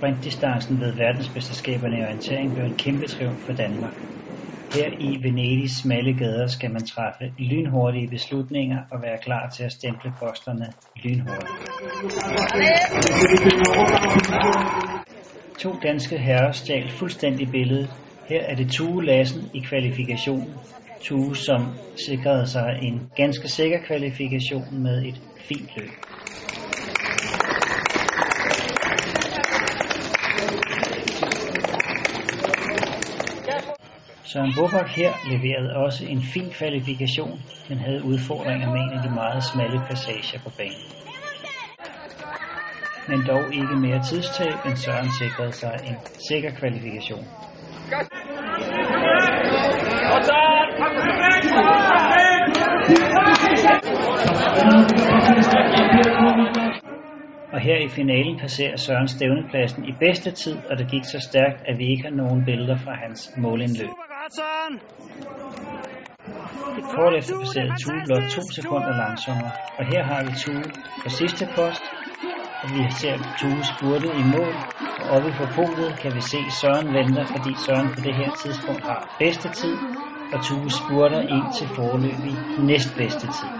sprintdistancen ved verdensmesterskaberne i orientering blev en kæmpe triumf for Danmark. Her i Venedigs smalle gader skal man træffe lynhurtige beslutninger og være klar til at stemple posterne lynhurtigt. To danske herrer stjal fuldstændig billedet. Her er det Tue Lassen i kvalifikationen. Tue, som sikrede sig en ganske sikker kvalifikation med et fint løb. Søren Bobak her leverede også en fin kvalifikation, men havde udfordringer med en af de meget smalle passager på banen. Men dog ikke mere tidstab, end Søren sikrede sig en sikker kvalifikation. Og her i finalen passerer Søren stævnepladsen i bedste tid, og det gik så stærkt, at vi ikke har nogen billeder fra hans målindløb. Kort efter passerede Tue blot to sekunder langsommere, og her har vi Tue på sidste post, og vi ser Tue spurtet i mål, og oppe på podiet kan vi se Søren venter, fordi Søren på det her tidspunkt har bedste tid, og Tue spurter ind til forløbig næstbedste tid.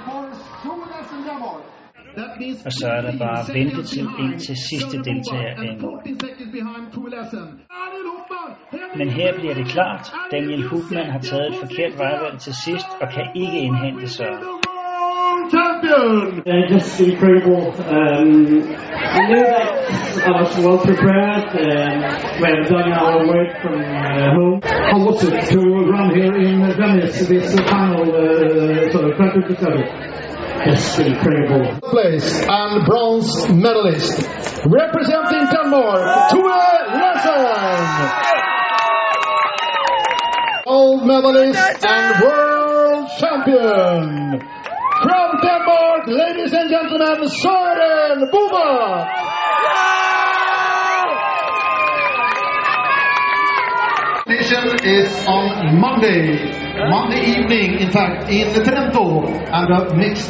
Og så er der bare ventetid ind til sidste deltager er i mål. Men her bliver det klart, Daniel Hugman har taget et forkert vejvalg til sidst og kan ikke indhente Søren. Uh, just incredible. Um, I knew that I was well prepared. Um, we have done our work from uh, home. How was it to run here in Venice this final, uh, sorry, 2020? Just incredible. Place and bronze medalist representing Denmark, Tue Gold medalist and world champion from Denmark, ladies and gentlemen, Søren Bubak. Nation is on Monday, Monday evening, in fact, in Trento, and the mixed